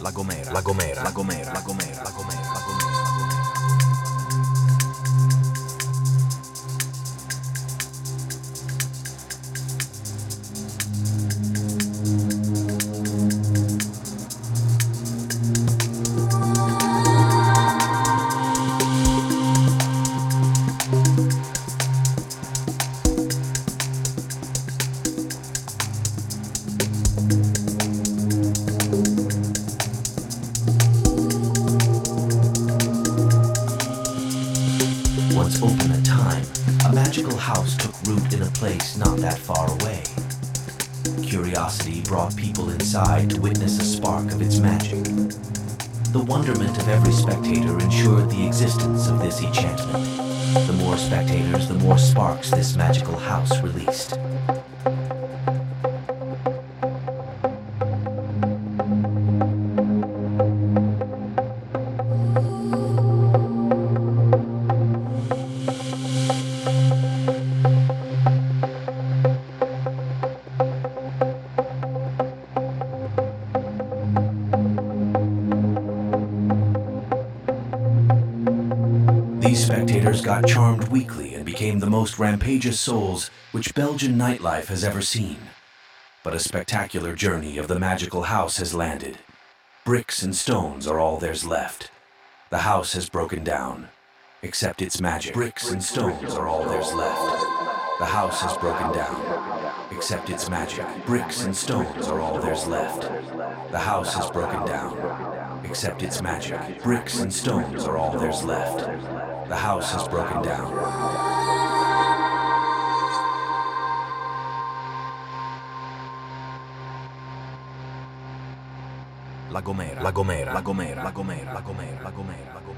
La Gomera, La Gomera, La Gomera, La Gomera, La Gomera, La Gomera. Once open a time, a magical house took root in a place not that far away. Curiosity brought people inside to witness a spark of its magic. The wonderment of every spectator ensured the existence of this enchantment. The more spectators, the more sparks this magical house released. These spectators got charmed weekly and became the most rampageous souls which Belgian nightlife has ever seen. But a spectacular journey of the magical house has landed. Bricks and stones are all there's left. The house has broken down. Except its magic. Bricks and stones are all there's left. The house has broken down. Except its magic. Bricks and stones are all there's left. The house has broken down. Except its magic. Bricks and stones are all there's left. The house has broken down. La Gomera, La Gomera, La Gomera, La Gomera, La Gomera, La Gomera.